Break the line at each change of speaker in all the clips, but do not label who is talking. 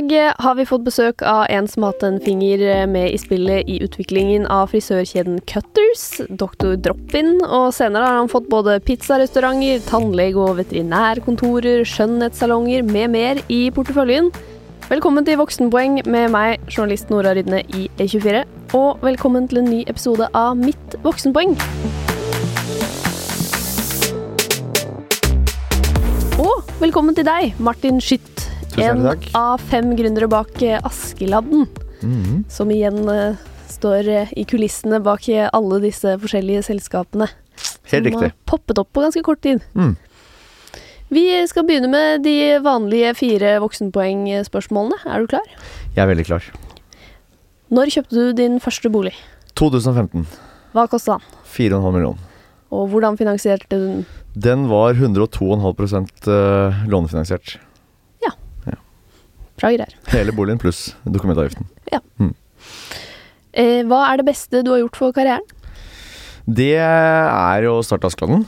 dag har vi fått besøk av en som har hatt en finger med i spillet i utviklingen av frisørkjeden Cutters, Dr. Drop-In, og senere har han fått både pizzarestauranter, tannlege- og veterinærkontorer, skjønnhetssalonger med mer i porteføljen. Velkommen til Voksenpoeng med meg, journalist Nora Rydne i E24, og velkommen til en ny episode av Mitt voksenpoeng. Og velkommen til deg, Martin Skytt. En av fem gründere bak eh, Askeladden,
Mhm.
som igjen eh, står eh, i kulissene bak alle disse forskjellige selskapene.
Helt riktig.
som har poppet opp på ganske kort tid.
Mm.
Vi skal begynne med de vanlige fire voksenpoengspørsmålene. Er du klar?
Jeg er veldig klar.
Når kjøpte du din første bolig?
2015.
Hva kosta den?
4,5 millioner.
Og hvordan finansierte du den?
Den var 102,5 eh, lånefinansiert.
Bra greier.
Hele boligen pluss dokumentavgiften.
Eh, hva er det beste du har gjort for karrieren?
Det er å starte Askeladden.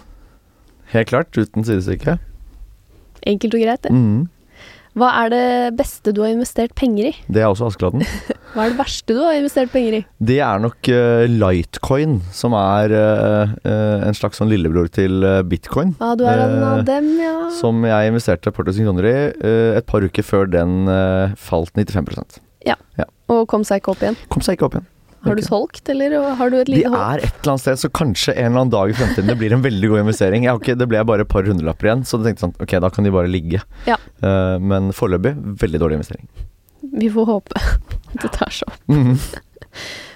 Helt klart, uten sidestykke.
Enkelt og greit, det.
Mm.
Hva er det beste du har investert penger i?
Det er også Askeladden.
Hva er det verste du har investert penger i?
Det er nok uh, Litecoin, som er uh, uh, en slags sånn lillebror til bitcoin.
Ja, du er en av dem, ja.
Som jeg investerte et par tusen kroner i et par uker før den falt 95%
Og kom seg ikke opp igjen.
Kom seg ikke opp igjen.
Har du solgt, eller har du et lite håp?
er et eller annet sted, så kanskje en eller annen dag i fremtiden det blir en veldig god investering. Ikke, det ble bare et par hundrelapper igjen, så jeg tenkte sånn, ok, da kan de bare ligge.
Ja.
Uh, men foreløpig, veldig dårlig investering.
Vi får håpe at det tar seg opp.
Mhm.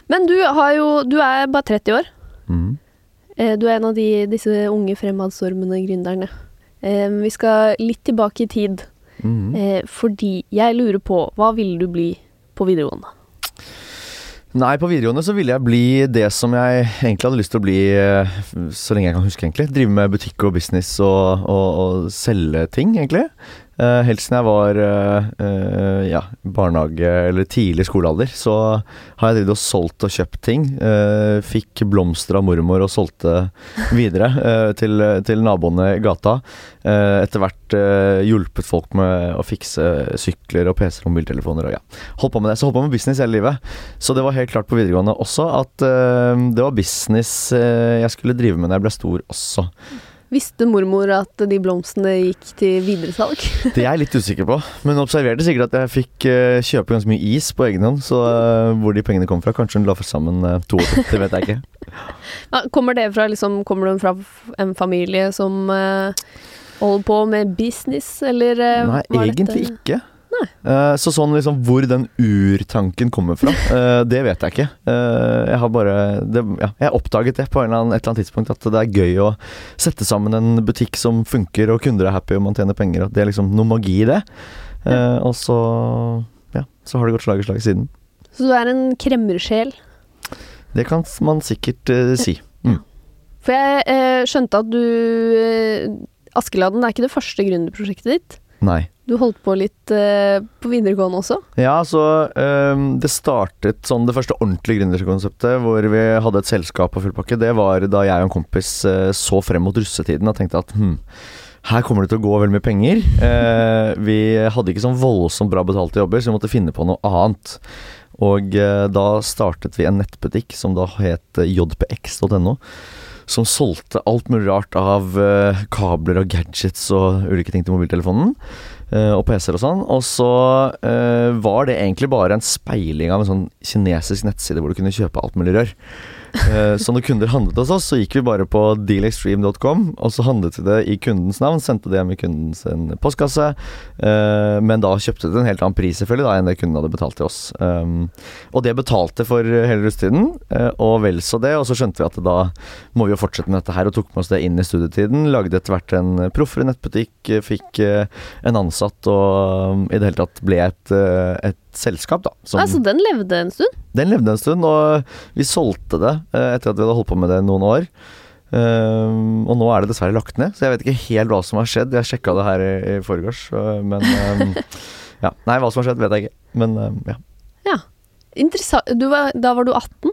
Men du har jo Du er bare 30 år. Eh, Du er en av de, disse unge fremadstormende gründerne. Eh, Vi skal litt tilbake i tid, Mm. fordi jeg lurer på Hva ville du bli på videregående?
Nei, på videregående så ville jeg bli det som jeg egentlig hadde lyst til å bli så lenge jeg kan huske, egentlig. Drive med butikk og business og, og, og selge ting, egentlig. Eh, helt siden jeg var uh, ja, barnehage eller tidlig skolealder, så har jeg drevet og solgt og kjøpt ting. Uh, fikk blomster av mormor og solgte videre til, til naboene i gata. Etter hvert hjulpet folk med å fikse sykler og PC-er og mobiltelefoner og ja. Holdt på med det. Så holdt på med business hele livet. Så det var helt klart på videregående også at det var business jeg skulle drive med når jeg ble stor også.
Visste mormor at de blomstene gikk til videresalg?
Det er jeg litt usikker på, men observerte sikkert at jeg fikk uh, kjøpe ganske mye is på egen hånd. Så uh, hvor de pengene kom fra, kanskje hun la for sammen uh, to år, det vet jeg ikke.
Ja, kommer det fra liksom, Kommer du fra en familie som holder på med business, eller
Nei, egentlig
dette-
ikke. Eh, så sånn liksom hvor den urtanken kommer fra, eh, det vet jeg ikke. Eh, jeg har bare det, ja, Jeg oppdaget det på en eller annen, et eller annet tidspunkt at det er gøy å sette sammen en butikk som funker, og kunder er happy og man tjener penger, At det er liksom noe magi i det. Og så ja, så har det gått slag i slag siden.
Så du er en kremmersjel?
Det kan man sikkert si. Mm.
For jeg skjønte at du Askeladden er ikke det første gründerprosjektet ditt.
Nei.
Du holdt på litt uh, på videregående også.
Ja, så um, det startet sånn Det første ordentlige gründerkonseptet hvor vi hadde et selskap på full pakke, det var da jeg og en kompis uh, så frem mot russetiden og tenkte at hm, her kommer det til å gå veldig mye penger. Uh, vi hadde ikke sånn voldsomt bra betalte jobber, så vi måtte finne på noe annet. Og da startet vi en nettbutikk som da het jpx.no. Som solgte alt mulig rart av eh, kabler og gadgets og ulike ting til mobiltelefonen og PC-er og sånn. Og så uh, var det egentlig bare en speiling av en sånn kinesisk nettside hvor du kunne kjøpe alt mulig rør. Uh, så når kunder handlet hos oss, så gikk vi bare på dealextreme.com, og så handlet vi det i kundens navn, sendte det hjem i kundens postkasse, Uh, men da kjøpte det en helt annen pris selvfølgelig da enn det kunden hadde betalt til oss. Um, og det betalte for hele russetiden, eh, og vel så det, og så skjønte vi at da må vi jo fortsette med dette her, og tok med oss det inn i studietiden. Lagde etter hvert en proffere nettbutikk, eh, fikk eh, en ansatt og um, i det hele tatt ble et, eh, et selskap, da. som-
Altså, den levde en stund.
den levde en stund, og vi solgte det eh, etter at vi hadde holdt på med det noen år. Um, og nå er det dessverre lagt ned, så jeg vet ikke helt hva som har skjedd. Jeg sjekka det her i, i forgårs, men um, Ja. Nei, hva som har skjedd, vet jeg ikke. Men um, ja.
Interessant. Var, da var du 18?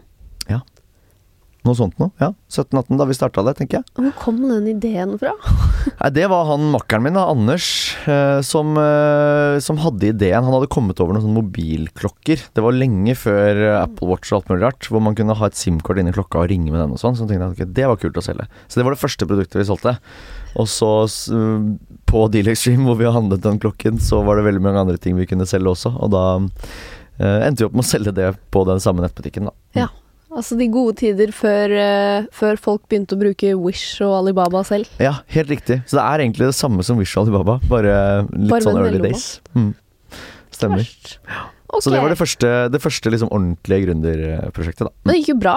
Noe sånt noe. Ja, 17-18 da vi starta det, tenker jeg.
Hvor kom den ideen fra?
Nei, Det var han makkeren min, da, Anders, eh, som, eh, som hadde ideen. Han hadde kommet over noen sånne mobilklokker. Det var lenge før eh, Apple Watch og alt mulig rart, hvor man kunne ha et SIM-kort inni klokka og ringe med den og sånn. Så tenkte jeg at okay, det var kult å selge. Så det var det første produktet vi solgte. Og så på Deal Stream, hvor vi handlet den klokken, så var det veldig mange andre ting vi kunne selge også. Og da eh, endte vi opp med å selge det på den samme nettbutikken, da.
Ja. Altså de gode tider før, uh, før folk begynte å bruke Wish og Alibaba selv.
Ja, helt riktig. Så det er egentlig det samme som Wish og Alibaba, bare litt
Bare
sånn early days. Mm. Stemmer.
Verst. Ok.
Så det var det første, det første liksom ordentlige gründerprosjektet, da.
Men det gikk jo bra.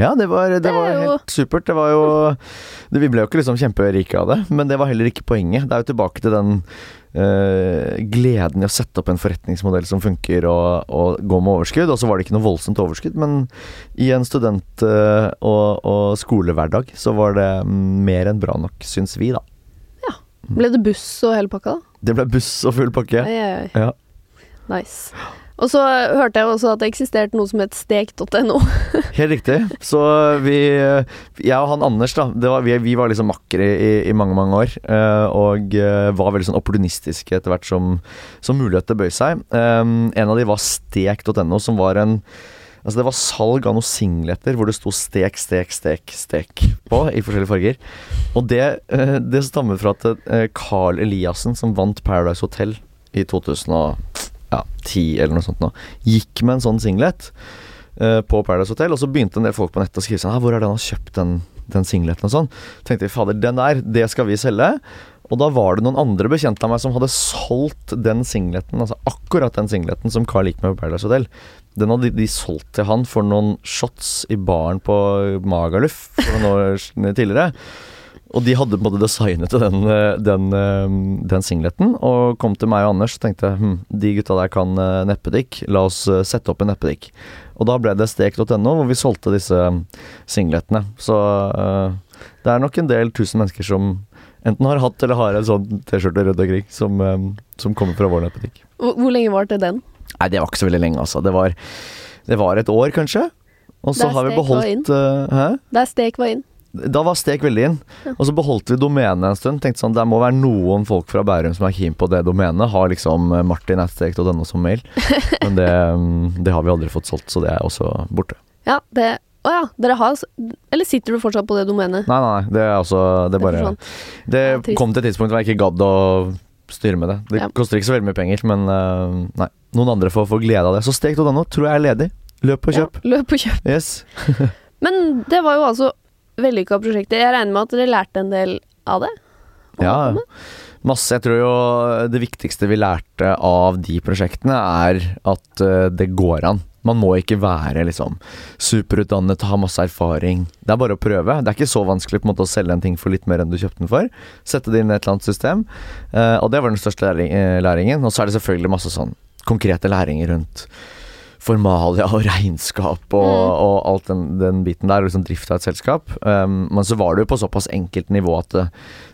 Ja, det var, det
Det
var
jo-
helt supert. Det var jo Vi ble jo ikke liksom kjemperike av det, men det var heller ikke poenget. Det er jo tilbake til den gleden i å sette opp en forretningsmodell som funker og, og gå med overskudd. Og så var det ikke noe voldsomt overskudd, men i en student- eh, og, og skolehverdag så var det mm, mer enn bra nok, syns vi, da. Ja.
Ble det buss og hele pakka, da?
Det ble buss og full pakke. Ja.
Nice. Og så hørte jeg også at det eksisterte noe som het stek.no.
Helt riktig. Så vi Jeg og han Anders, da, var, vi, vi var liksom makkere i, i mange, mange år. eh, Og eh, var veldig sånn opportunistiske etter hvert som, som muligheter bøy seg. Um, en av de var stek.no, som var en Altså Det var salg av noen singleter hvor det sto 'stek, stek, stek, stek' på, i forskjellige farger. Og det, eh, det stammer fra at eh, Carl Eliassen, som vant Paradise Hotel i 2010 eller noe sånt nå, gikk med en sånn singlet uh, på Paradise Hotel, og så begynte en del folk på nettet å skrive sånn «Ah, 'Hvor er det han har kjøpt den, den singleten?' og sånn. tenkte jeg fader, den der, det skal vi selge. Og da var det noen andre bekjente av meg som hadde solgt den singleten, altså akkurat den singleten som Carl gikk med på Paradise Hotel. Den hadde de solgt til han for noen shots i baren på Magaluf for noen år tidligere. Og de hadde både designet den, eh, den, eh, den singleten, og kom til meg og Anders og tenkte hm, de gutta der kan neppedikk, la oss eh, sette opp en neppedikk. Og da ble det stek.no, hvor vi solgte disse singletene. Så uh, det er nok en del tusen mennesker som enten har hatt eller har en sånn T-skjorte rundt omkring, som, um, som kommer fra vår nettbutikk.
Hvor, hvor lenge varte den?
Nei, det var ikke så veldig lenge, altså. Det var, det var et år, kanskje. Og så har vi beholdt eh, Hæ?
Der stek var inn.
Da var Stek veldig inn. Og så beholdt vi domenet en stund. Tenkte sånn, Det må være noen folk fra Bærum som er keen på det domenet. Har liksom eh, martin.stek.no som mail. Men det, mm, det har vi aldri fått solgt, så det er også borte.
Ja, det Å ja, dere har Eller sitter du fortsatt på det domenet?
Nei, nei. Det er altså Det
er
bare
forsvant.
Det
Ja,
kom til et tidspunkt hvor jeg ikke gadd å styre med det. Det
Ja.
koster ikke så veldig mye penger, men eh, nei. Noen andre får får glede av det. Så stek.no tror jeg er ledig. Løp og kjøp.
Løp og kjøp.
Yes.
Men det var jo altså vellykka prosjekter. Jeg regner med at dere lærte en del av det?
Ja, masse. Jeg tror jo det viktigste vi lærte av de prosjektene, er at eh, det går an. Man må ikke være liksom superutdannet ha masse erfaring. Det er bare å prøve. Det er ikke så vanskelig på en måte å selge en ting for litt mer enn du kjøpte den for. Sette det inn i et eller annet system. Eh, og det var den største eh, læringen. Og så er det selvfølgelig masse sånn konkrete læringer rundt formalia og regnskap og,
Mm.
og alt den, den biten der, og liksom drift av et selskap. Um, men så var det jo på såpass enkelt nivå at det,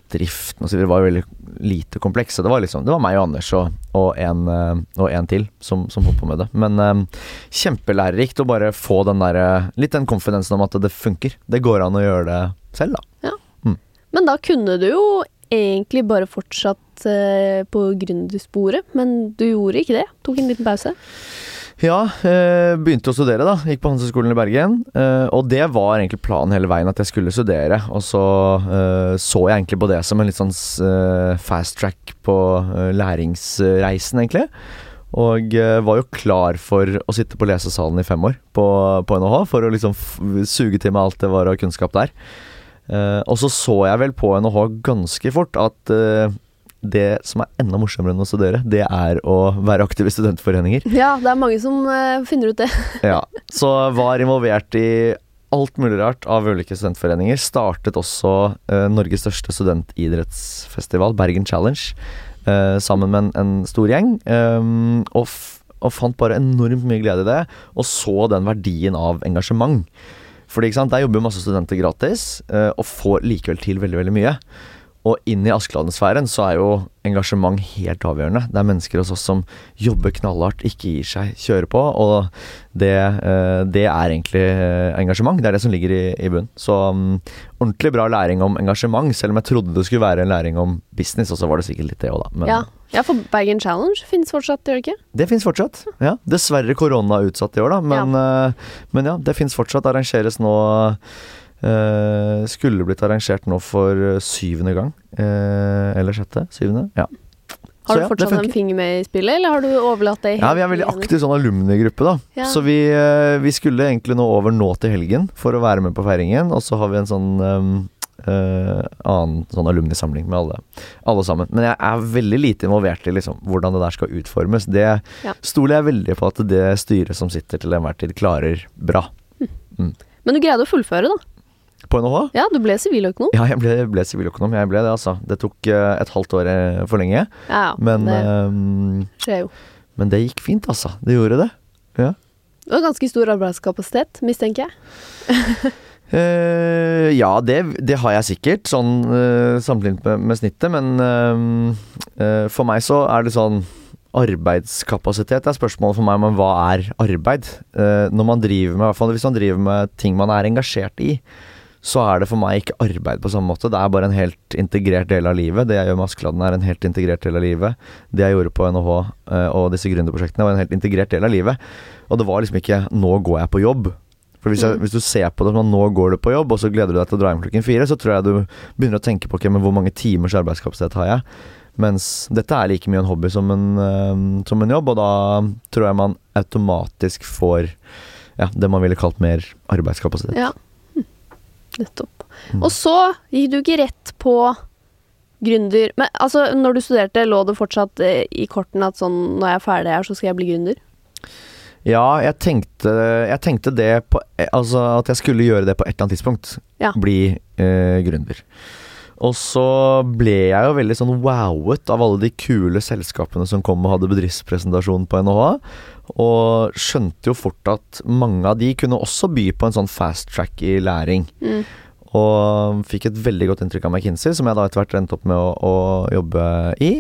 driften og så videre var jo veldig lite kompleks. Så det var liksom Det var meg og Anders og, og, en, uh, og en til som, som holdt på med det. Men um, kjempelærerikt å bare få den der uh, Litt den konfidensen om at det funker. Det går an å gjøre det selv, da.
Men da kunne du jo egentlig bare fortsatt eh, på gründersporet, men du gjorde ikke det. Tok en liten pause.
Ja, eh, begynte å studere da. Gikk på Handelshøyskolen i Bergen. Eh, Og det var egentlig planen hele veien At jeg skulle studere. Og så eh, så jeg egentlig på det som en litt sånn fast track På læringsreisen egentlig. Og var jo klar for å sitte på lesesalen i fem år På, på NHH For å liksom suge til meg alt det var av kunnskap der. Og så så jeg vel på NHH ganske fort At det som er enda morsommere enn å studere Det er å være aktiv i studentforeninger
Ja, det er mange som uh, finner ut det.
ja, så var involvert i alt mulig rart av ulike studentforeninger. Startet også uh, Norges største studentidrettsfestival, Bergen Challenge, uh, sammen med en, en stor gjeng. Um, og, og fant bare enormt mye glede i det, og så den verdien av engasjement. Fordi ikke sant, Der jobber jo masse studenter gratis, og får likevel til veldig veldig mye. Og inn i Askeladden-sfæren så er jo engasjement helt avgjørende. Det er mennesker hos oss som jobber knallhardt, ikke gir seg, kjører på. Og det, eh, det er egentlig eh, engasjement. Det er det som ligger i, i bunnen. Så um, ordentlig bra læring om engasjement, selv om jeg trodde det skulle være en læring om business, og så var det sikkert litt det òg, da. Men
Ja. ja, for Bergen Challenge finnes fortsatt, gjør det ikke?
det finnes fortsatt. Ja. Dessverre korona utsatt i år, da. Men ja, men ja det finnes fortsatt. Arrangeres nå eh, Skulle blitt arrangert nå for eh, syvende gang. Eh, eller sjette? Syvende? Ja.
Har du
ja,
fortsatt en finger med i spillet, eller har du overlatt det
Ja, vi er veldig aktiv sånn alumnigruppe, da.
Ja.
Så vi, eh, vi skulle egentlig nå over nå til helgen for å være med på feiringen, og så har vi en sånn um, eh, annen sånn alumnisamling med alle, alle sammen. Men jeg er veldig lite involvert i liksom hvordan det der skal utformes. Det
Ja.
stoler jeg veldig på at det styret som sitter til enhver tid, klarer bra.
Men du greide å fullføre, da.
På NHH?
Ja, du ble siviløkonom.
Ja, jeg ble, ble siviløkonom. Jeg ble det, altså. Det tok eh, et halvt år eh, for lenge,
Ja,
men,
det
eh,
skjer jo.
men det gikk fint, altså. Det gjorde det. Ja.
Det var ganske stor arbeidskapasitet, mistenker jeg.
Uh, ja, det, det har jeg sikkert, sånn uh, sammenlignet med, med snittet. Men uh, for meg så er det sånn Arbeidskapasitet er spørsmålet for meg, men hva er arbeid? Når man driver med, hvis man driver med ting man er engasjert i, så er det for meg ikke arbeid på samme måte. Det er bare en helt integrert del av livet. Det jeg gjør med Askeladden er en helt integrert del av livet. Det jeg gjorde på NHH eh, og disse gründerprosjektene var en helt integrert del av livet. Og det var liksom ikke 'nå går jeg på jobb'. For hvis, jeg,
Mm.
hvis du ser på det som at nå går du på jobb, og så gleder du deg til å dra hjem klokken fire, så tror jeg du begynner å tenke på okay, men hvor mange timers arbeidskapasitet har jeg. Mens dette er like mye en hobby som en, eh, som en jobb, og da tror jeg man automatisk får ja, det man ville kalt mer arbeidskapasitet.
Ja. Nettopp.
Mm.
Og så gikk du ikke rett på gründer Men altså, når du studerte, lå det fortsatt eh, i kortene at sånn når jeg er ferdig her, så skal jeg bli gründer?
Ja, jeg tenkte, jeg tenkte det på Altså at jeg skulle gjøre det på et eller annet tidspunkt.
Ja.
Bli eh, gründer. Og så ble jeg jo veldig sånn wowet av alle de kule selskapene som kom og hadde bedriftspresentasjon på NHH. Og skjønte jo fort at mange av de kunne også by på en sånn fast track i læring.
Mm.
Og fikk et veldig godt inntrykk av McKinsey, som jeg da etter hvert endte opp med å, å jobbe i.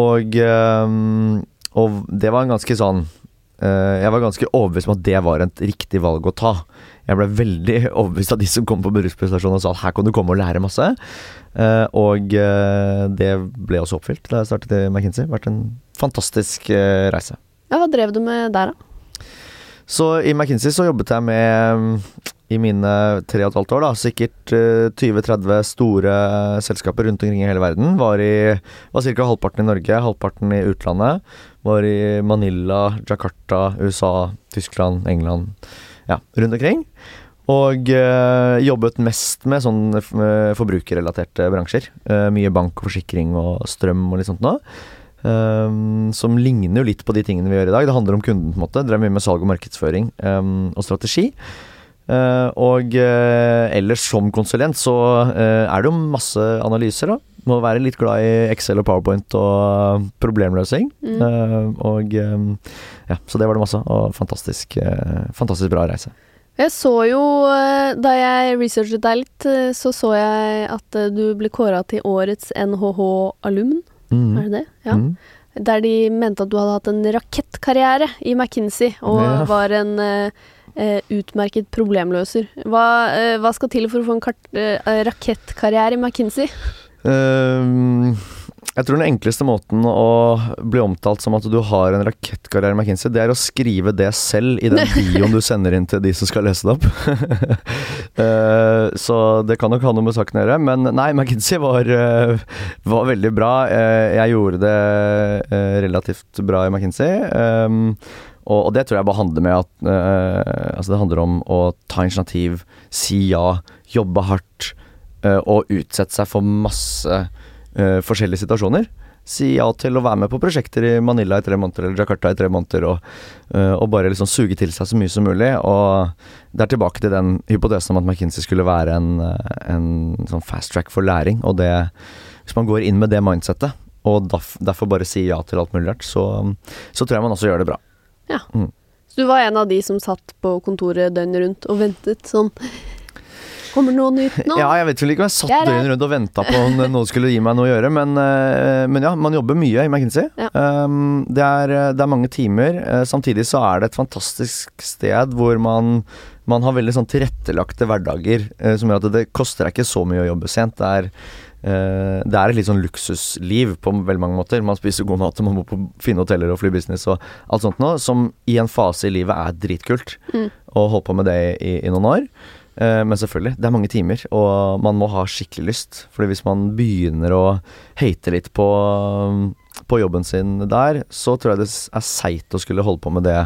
Og, ehm, og det var en ganske sånn eh, Jeg var ganske overbevist om at det var et riktig valg å ta. Jeg ble veldig overbevist av de som kom på bedriftspresentasjonen og sa at her kan du komme og lære masse. Eh, og eh, det ble også oppfylt da jeg startet i McKinsey. Vært en fantastisk eh, reise.
Ja, hva drev du med der, da?
Så i McKinsey så jobbet jeg med i mine tre og et halvt år, da, sikkert eh, 20-30 store selskaper rundt omkring i hele verden. Var i var ca. halvparten i Norge, halvparten i utlandet. Var i Manila, Jakarta, USA, Tyskland, England. Ja, rundt omkring. Og øh, jobbet mest med sånn eh, forbrukerrelaterte bransjer. Øh, mye bank og forsikring og strøm og litt sånt noe. Um, som ligner jo litt på de tingene vi gjør i dag. Det handler om kunden, på en måte. Drev mye med salg og markedsføring um, og strategi. Uh, og uh, ellers som konsulent så uh, er det jo masse analyser, da. Må være litt glad i Excel og PowerPoint og problemløsing.
Mm.
Og um, ja, så det var det masse. Og fantastisk, fantastisk bra reise.
Jeg så jo, da jeg researchet deg litt, så så jeg at du ble kåra til årets NHH-alumn.
Mm.
Er det det? Ja.
Mm.
Der de mente at du hadde hatt en rakettkarriere i McKinsey, og
Ja.
var en eh, utmerket problemløser. Hva, uh, hva skal til for å få en eh, rakettkarriere i McKinsey?
Ehm, jeg tror den enkleste måten å bli omtalt som at du har en rakettkarriere i McKinsey, det er å skrive det selv i den bioen du sender inn til de som skal lese det opp. Eh, så det kan nok ha noe med saken å gjøre. Men nei, McKinsey var, eh, var veldig bra. Eh, jeg gjorde det relativt bra i McKinsey. Ehm, og, og det tror jeg bare handler med at Altså det handler om å ta initiativ, si ja, jobbe hardt og utsette seg for masse eh, forskjellige situasjoner. Si ja til å være med på prosjekter i Manila i tre måneder eller Jakarta i tre måneder, og, uh, og bare liksom suge til seg så mye som mulig. Og det er tilbake til den hypotesen om at McKinsey skulle være en, eh, en sånn fast track for læring. Og det Hvis man går inn med det mindsettet, og derfor bare sier ja til alt mulig rart, så, så tror jeg man også gjør det bra.
Så du var en av de som satt på kontoret døgnet rundt og ventet sånn Kommer det noe nytt nå?
Ja, jeg vet vel ikke om jeg satt døgnet rundt og venta på om noen skulle gi meg noe å gjøre, men, eh, men ja, man jobber mye i McKinsey.
Ja.
Um, det, er, det er mange timer. eh, Samtidig så er det et fantastisk sted hvor man, man har veldig sånn tilrettelagte hverdager, eh, som gjør at det koster deg ikke så mye å jobbe sent. Det er eh, det er et litt sånn luksusliv på veldig mange måter. Man spiser god mat, og man må på fine hoteller og fly business og alt sånt noe, som i en fase i livet er dritkult.
Mm.
Og holde på med det i, i noen år. Eh, men selvfølgelig, det er mange timer, og man må ha skikkelig lyst. Fordi hvis man begynner å hate litt på, på jobben sin der, så tror jeg det er seigt å skulle holde på med det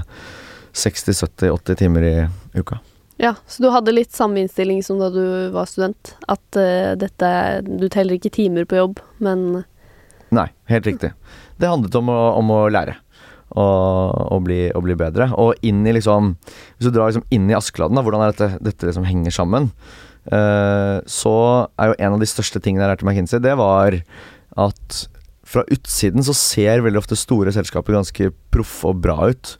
60-70-80 timer i uka.
Ja, så du hadde litt samme innstilling som da du var student? At uh, dette Du teller ikke timer på jobb, men
Nei, helt riktig. Det handlet om å, om å lære. Og, og, bli, og bli bedre. Og inn i liksom Hvis du drar liksom inn i Askeladden, da, hvordan er dette, dette liksom henger sammen, eh, så er jo en av de største tingene jeg lærte McKinsey, det var at fra utsiden så ser veldig ofte store selskaper ganske proffe og bra ut.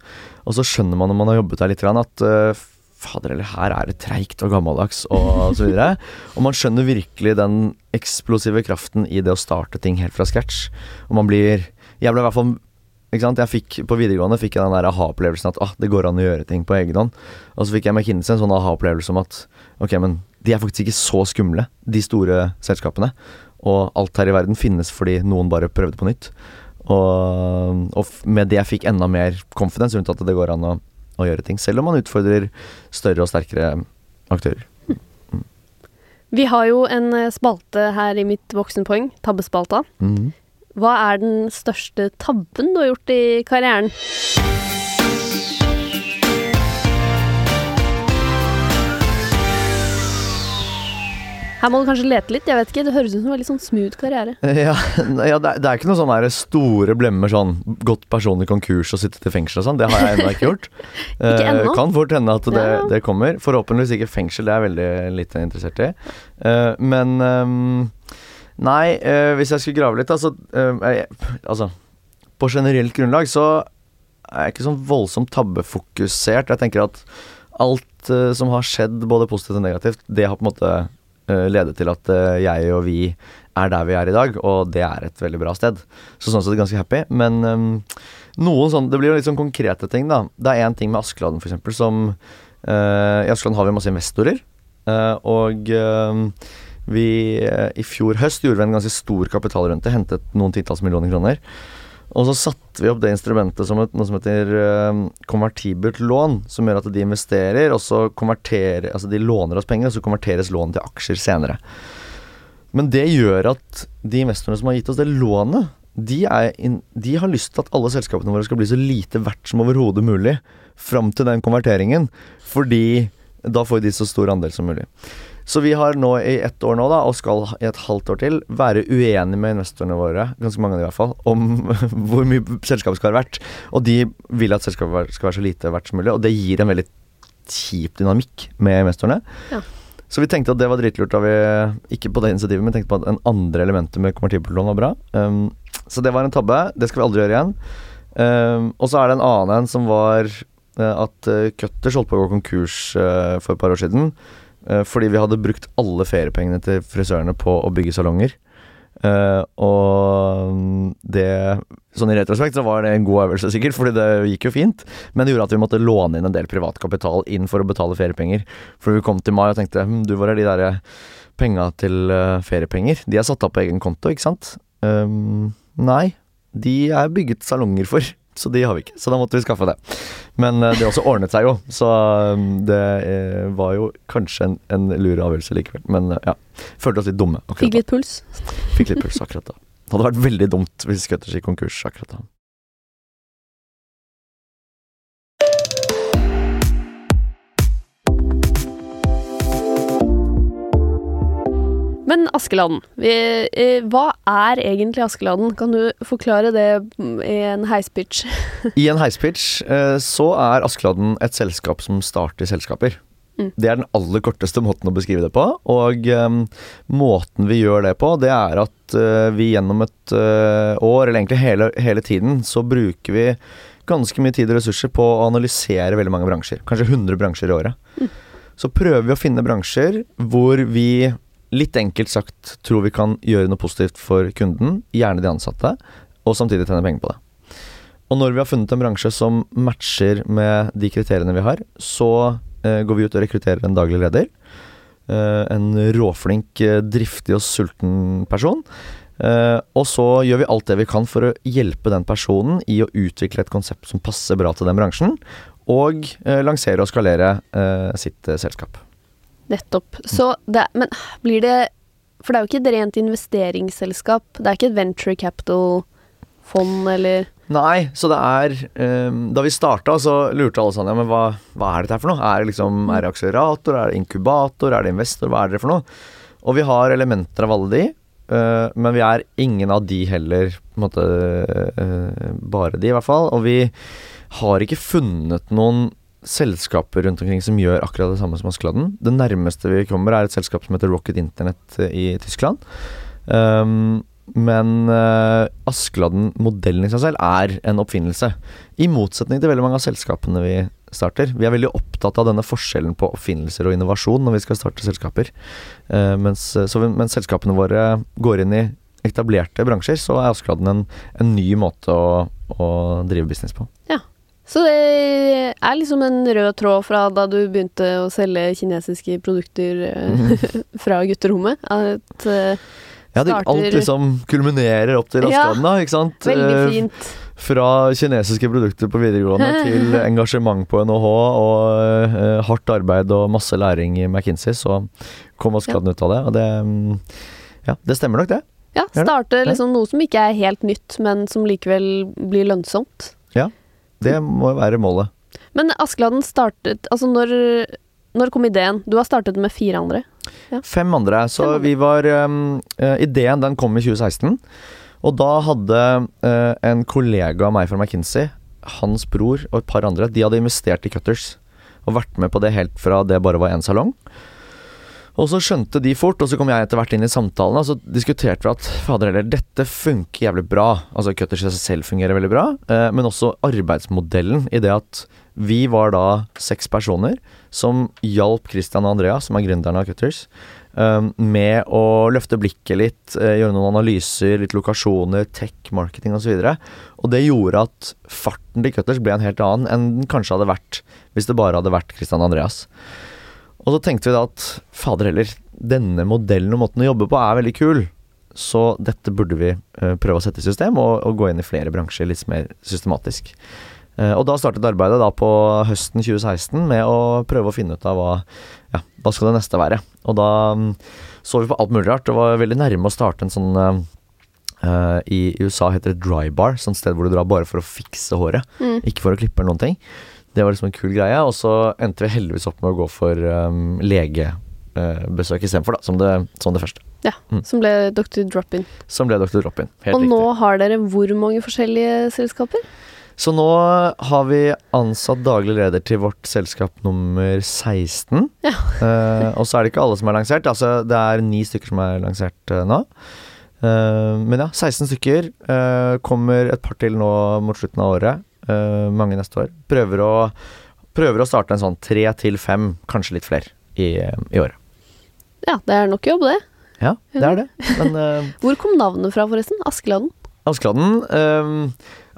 Og så skjønner man når man har jobbet der litt, at eh, fader, eller her er det treigt og gammeldags og så videre. Og man skjønner virkelig den eksplosive kraften i det å starte ting helt fra scratch. Og man blir Jeg ble i hvert fall fikk, På videregående fikk jeg den der aha-opplevelsen at ah, det går an å gjøre ting på egen hånd. Og så fikk jeg McKinsey en sånn aha-opplevelse om at ok, men de er faktisk ikke så skumle, de store selskapene. Og alt her i verden finnes fordi noen bare prøvde på nytt. Og, og med det jeg fikk enda mer confidence rundt at det går an å, å gjøre ting. Selv om man utfordrer større og sterkere aktører.
Vi har jo en eh, spalte her i mitt voksenpoeng, tabbespalta.
Mhm.
Hva er den største tabben du har gjort i karrieren? Her må du kanskje lete litt. jeg vet ikke, Det høres ut som en veldig sånn smooth karriere.
Ja, ja det, er, det er ikke noe sånn store blemmer sånn gått personlig konkurs og sittet i fengsel og sånn. Det har jeg ennå ikke gjort.
Ikke
enda.
ennå?
Kan fort hende at det,
Ja.
det kommer. Forhåpentligvis ikke fengsel, det er jeg veldig lite interessert i. Eh, men ehm, Nei, eh, hvis jeg skulle grave litt, altså, eh, altså På generelt grunnlag så er jeg ikke sånn voldsomt tabbefokusert. Jeg tenker at alt eh, som har skjedd, både positivt og negativt, det har på en måte eh, ledet til at eh, jeg og vi er der vi er i dag, og det er et veldig bra sted. Så sånn sett er ganske happy. Men ehm, noen sånn Det blir jo litt sånn konkrete ting, da. Det er én ting med Askeladden, eksempel, som I Askeladden har vi masse investorer, og vi eh, I fjor høst gjorde vi en ganske stor kapitalrunde, hentet noen titalls millioner kroner. Og så satte vi opp det instrumentet som et, noe som heter eh, konvertibelt lån, som gjør at de investerer, og så konverterer Altså de låner oss penger, og så konverteres lånet til aksjer senere. Men det gjør at de investorene som har gitt oss det lånet, de, inn, de har lyst til at alle selskapene våre skal bli så lite verdt som overhodet mulig fram til den konverteringen, fordi da får de så stor andel som mulig. Så vi har nå i ett år nå, da, og skal i et halvt år til, være uenige med investorene våre, ganske mange av de i hvert fall, om hvor mye selskapet skal være verdt. Og de vil at selskapet skal være så lite verdt som mulig, og det gir en veldig kjip dynamikk med investorene.
Ja.
Så vi tenkte at det var dritlurt da vi Ikke på det initiativet, men tenkte på at en andre elementet med konvertibellån var bra. Um, så det var en tabbe. Det skal vi aldri gjøre igjen. Um, og så er det en annen en som var uh, at uh, Cutters holdt på å gå konkurs uh, for et par år siden. Eh, fordi vi hadde brukt alle feriepengene til frisørene på å bygge salonger. Uh, og mm, det Sånn i retrospekt så var det en god øvelse, sikkert, fordi det gikk jo fint. Men det gjorde at vi måtte låne inn en del privat kapital inn for å betale feriepenger. For vi kom til mai og tenkte hm, du, hvor er de der penga til eh, feriepenger? De er satt opp på egen konto, ikke sant? Um, nei, de er bygget salonger for. Så de har vi ikke. Så da måtte vi skaffe det. Men eh, det også ordnet seg jo, så um, det eh, var jo kanskje en, en lur avgjørelse likevel. Men eh, ja, følte oss litt dumme
Fikk litt puls.
Fikk litt puls akkurat da. Det hadde vært veldig dumt hvis Cutters gikk konkurs akkurat da.
Men Askeladden. Eh, hva er egentlig Askeladden? Kan du forklare det mm, i en heispitch?
I en heispitch eh, så er Askeladden et selskap som starter selskaper.
Mm.
Det er den aller korteste måten å beskrive det på. Og um, måten vi gjør det på, det er at uh, vi gjennom et uh, år, eller egentlig hele, hele tiden, så bruker vi ganske mye tid og ressurser på å analysere veldig mange bransjer. Kanskje 100 bransjer i året.
Mm.
så prøver vi å finne bransjer hvor vi litt enkelt sagt tror vi kan gjøre noe positivt for kunden, gjerne de ansatte, og samtidig tjene penger på det. Og når vi har funnet en bransje som matcher med de kriteriene vi har, så eh, går vi ut og rekrutterer en daglig leder. Eh, en råflink, eh, driftig og sulten person. Eh, og så gjør vi alt det vi kan for å hjelpe den personen i å utvikle et konsept som passer bra til den bransjen, og eh, lansere og skalere eh, sitt selskap.
Nettopp. Så det Men blir det For det er jo ikke et rent investeringsselskap. Det er ikke et venture capital-fond, eller
Nei, så det er um, Da vi starta, så lurte alle sånn Ja, men hva, hva er dette her for noe? Er det liksom Er det akselerator? Er det inkubator? Er det investor? Hva er det for noe? Og vi har elementer av alle de, uh, men vi er ingen av de heller, på en måte uh, bare de, i hvert fall. Og vi har ikke funnet noen selskaper rundt omkring som gjør akkurat det samme som Askeladden. Det nærmeste vi kommer, er et selskap som heter Rocket Internet eh, i Tyskland. Um, men uh, Askeladden-modellen i seg selv er en oppfinnelse. I motsetning til veldig mange av selskapene vi starter. Vi er veldig opptatt av denne forskjellen på oppfinnelser og innovasjon når vi skal starte selskaper. Uh, mens, så mens selskapene våre går inn i etablerte bransjer, så er Askeladden en, en ny måte å, å drive business på.
Så det er liksom en rød tråd fra da du begynte å selge kinesiske produkter eh, fra gutterommet. At eh,
Ja, det, alt liksom kulminerer opp til
Ja,
ikke sant?
Veldig
Eh,
fint.
Fra kinesiske produkter på videregående til engasjement på NHH og hardt arbeid og masse læring i McKinsey, så kom Askeladden ut av det. Og det mm, Ja, det stemmer nok, det.
Ja, starte liksom noe som ikke er helt nytt, men som likevel blir lønnsomt.
Det må jo være målet.
Men Askeladden startet Altså, når, når kom ideen? Du har startet med fire andre.
Fem andre. Så
Fem andre.
vi var um, eh, Ideen den kom i 2016. Og da hadde uh, en kollega av meg fra McKinsey, hans bror og et par andre, de hadde investert i Cutters. Og vært med på det helt fra det bare var én salong. Og så skjønte de fort, og så kom jeg etter hvert inn i samtalen, og så diskuterte vi at fader heller, dette funker jævlig bra. Altså Cutters i seg selv fungerer veldig bra, eh, men også arbeidsmodellen i det at vi var da seks personer som hjalp Christian og Andrea, som er gründerne av Cutters, eh, med å løfte blikket litt, eh, gjøre noen analyser, litt lokasjoner, tech, marketing osv. Og, så og det gjorde at farten til Cutters ble en helt annen enn den kanskje hadde vært hvis det bare hadde vært Christian og Andreas. Og så tenkte vi da at fader heller, denne modellen og måten å jobbe på er veldig kul. Så dette burde vi eh, prøve å sette i system, og, og gå inn i flere bransjer litt mer systematisk. Eh, og da startet arbeidet da på høsten 2016 med å prøve å finne ut av hva, ja, hva skal det neste være. Og da mm, så vi på alt mulig rart. og var veldig nærme å starte en sånn uh, I USA heter det dry bar, sånn sted hvor du drar bare for å fikse håret,
Mm.
ikke for å klippe eller noen ting. Det var liksom en kul greie. Og så endte vi heldigvis opp med å gå for um, legebesøk istedenfor, da, som det, som det første.
Ja,
Mm.
Som ble Dr. Drop-In.
Som ble Dr. Drop-in. Helt
Og
riktig.
nå har dere hvor mange forskjellige selskaper?
Så nå har vi ansatt daglig leder til vårt selskap nummer 16.
Ja.
uh, og så er det ikke alle som er lansert. Altså det er ni stykker som er lansert uh, nå. Uh, men ja, 16 stykker. Kommer et par til nå mot slutten av året. Eh, mange neste år. Prøver å, prøver å starte en sånn tre til fem, kanskje litt flere, i, i året.
Ja, det er nok jobb, det.
Ja, det er det. Men uh,
Hvor kom navnet fra, forresten? Askeladden?
Askeladden ehm,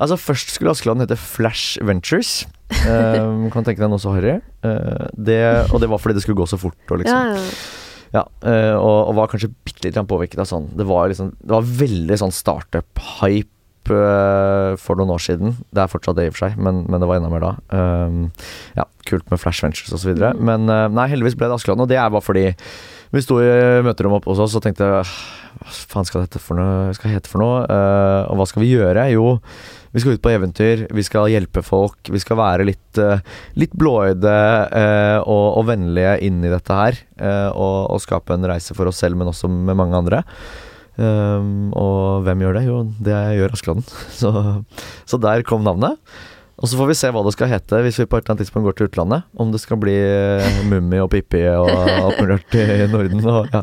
Altså Først skulle Askeladden hete Flash Ventures. Ehm, kan tenke deg noe så harry. Uh, det, og det var fordi det skulle gå så fort. Og liksom,
Ja, ja.
ja, eh, og, og var kanskje bitte litt påvirket av sånn Det var liksom Det var veldig sånn startup-hype eh, for noen år siden. Det er fortsatt det i og for seg, men, men det var enda mer da. Um, ja, kult med Flash Ventures osv.
Mm.
Men eh, nei, heldigvis ble det Askeladden, og det er bare fordi vi sto i møterommet oppe hos oss og tenkte hva faen skal dette for noe, skal hete for noe? Uh, og hva skal vi gjøre? Jo, vi skal ut på eventyr, vi skal hjelpe folk, vi skal være litt, uh, litt blåøyde uh, og, og vennlige inn i dette her. eh, og, og skape en reise for oss selv, men også med mange andre. Um, og hvem gjør det? Jo, det gjør Askeladden. Så, så der kom navnet. Og så får vi se hva det skal hete hvis vi på et eller annet tidspunkt går til utlandet. Om det skal bli eh, Mummi og Pippi og alt mulig rart i Norden og ja,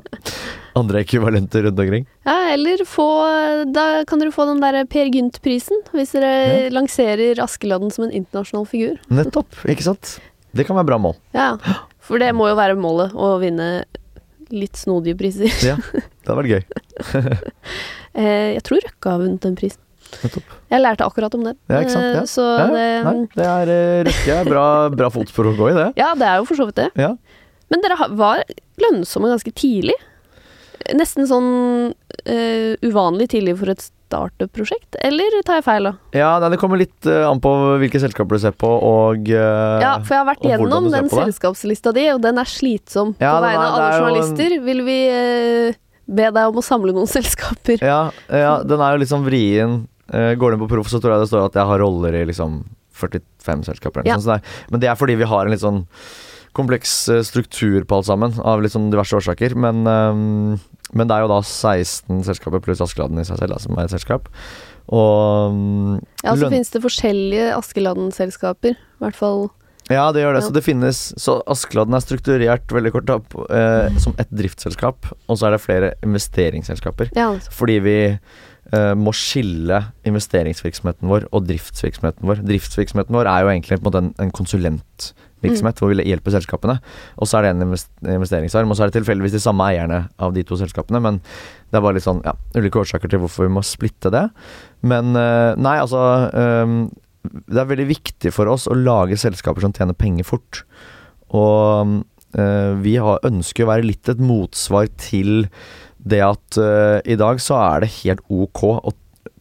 andre ekvivalenter rundt omkring.
ja, eller få Da kan dere få den der Per Gynt-prisen, hvis dere
Ja.
lanserer Askeladden som en internasjonal figur.
Nettopp, ikke sant? Det kan være bra mål.
Ja. For det må jo være målet, å vinne litt snodige priser.
Ja, det hadde vært gøy.
Eh, jeg tror Røkke har vunnet den prisen.
Nettopp.
Jeg lærte akkurat om den.
Ja, ikke sant, ja.
Eh, Så
Ja,
det
Nei, det er eh, Røkke er bra, bra fotspor å gå i, det.
Ja, det er jo for så vidt det.
Ja.
Men dere var lønnsomme ganske tidlig. Nesten sånn uh, uvanlig tidlig for et startup-prosjekt, eller tar jeg feil da?
Ja, nei, Det kommer litt uh, an på hvilke selskaper du ser på, og uh,
Ja, for jeg har vært gjennom den selskapslista di, og den er slitsom.
Ja,
på vegne av alle
er
journalister vil vi be deg om å samle noen selskaper.
ja, ja, den er jo litt sånn vrien. Eh, går du inn på Proff, så tror jeg det står at jeg har roller i liksom 45 selskaper. Eller
Ja.
sånt, så det er, men det er fordi vi har en litt sånn kompleks eh, struktur på alt sammen, av litt sånn diverse årsaker. Men, um, men det er jo da 16 selskaper pluss Askeladden i seg selv da, som er et selskap. Og um,
Ja, så finnes det forskjellige Askeladden-selskaper. I hvert fall
Ja, det gjør det. Så det finnes Så Askeladden er strukturert veldig kort opp eh, som et driftsselskap, og så er det flere investeringsselskaper.
Ja,
Fordi vi eh, må skille investeringsvirksomheten vår og driftsvirksomheten vår. Driftsvirksomheten vår er jo egentlig på en, en, konsulentvirksomhet konsulentvirksomhet hvor vi hjelper selskapene. Og så er det en investeringsarm, og så er det tilfeldigvis de samme eierne av de to selskapene. Men det er bare litt sånn, ja, ulike årsaker til hvorfor vi må splitte det. Men eh, nei, altså eh, Det er veldig viktig for oss å lage selskaper som tjener penger fort. Og eh, vi har, ønsker å være litt et motsvar til det at eh, i dag så er det helt ok å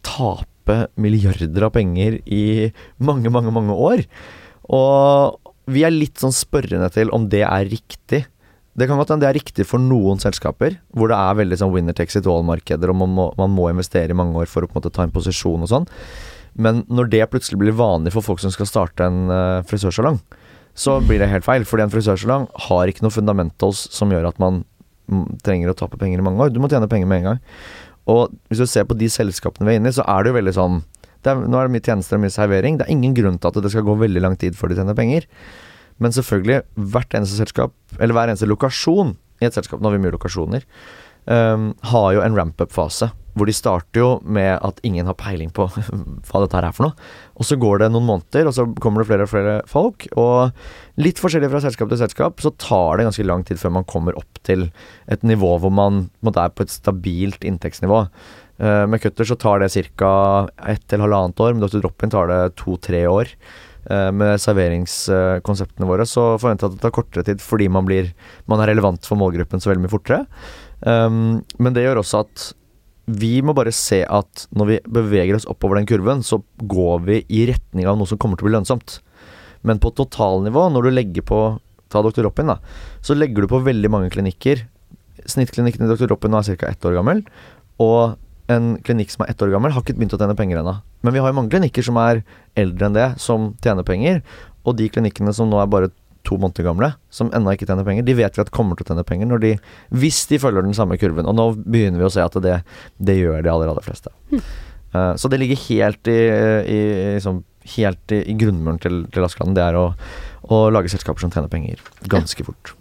tape milliarder av penger i mange, mange, mange år. Og vi er litt sånn spørrende til om det er riktig. Det kan godt hende det er riktig for noen selskaper, hvor det er veldig sånn winner takes it all-markeder, og man må, man må investere i mange år for å på en måte ta en posisjon og sånn. Men når det plutselig blir vanlig for folk som skal starte en uh, frisørsalong, så blir det helt feil. Fordi en frisørsalong har ikke noe fundamentals som gjør at man mm, trenger å tape penger i mange år. Du må tjene penger med en gang. Og hvis du ser på de selskapene vi er inne i, så er det jo veldig sånn er, Nå er det mye tjenester og mye servering. Det er ingen grunn til at det skal gå veldig lang tid før de tjener penger. Men selvfølgelig, hvert eneste selskap, eller hver eneste lokasjon i et selskap, nå har vi mye lokasjoner, um, har jo en ramp-up-fase. Hvor de starter jo med at ingen har peiling på hva dette her er for noe. Og så går det noen måneder, og så kommer det flere og flere folk. Og litt forskjellig fra selskap til selskap, så tar det ganske lang tid før man kommer opp til et nivå hvor man på er på et stabilt inntektsnivå. Uh, med Cutter så tar det ca. ett til halvannet år, med Dr. Drop-In tar det to-tre år. Uh, med serveringskonseptene våre så forventer jeg at det tar kortere tid fordi man, blir, man er relevant for målgruppen så veldig mye fortere. Um, men det gjør også at vi må bare se at når vi beveger oss oppover den kurven, så går vi i retning av noe som kommer til å bli lønnsomt. Men på totalnivå, når du legger på Ta Dr. Robin, da. Så legger du på veldig mange klinikker. Snittklinikken i Dr. Robin er ca. ett år gammel. Og en klinikk som er ett år gammel, har ikke begynt å tjene penger ennå. Men vi har jo mange klinikker som er eldre enn det, som tjener penger. Og de klinikkene som nå er bare to måneder gamle, som ennå ikke tjener penger, de vet vi at kommer til å tjene penger de, hvis de følger den samme kurven. Og nå begynner vi å se at det, det gjør de aller, aller fleste. Uh, så det ligger helt i, i, liksom, helt i, i grunnmuren til, til Askeland. Det er å, å lage selskaper som tjener penger ganske fort.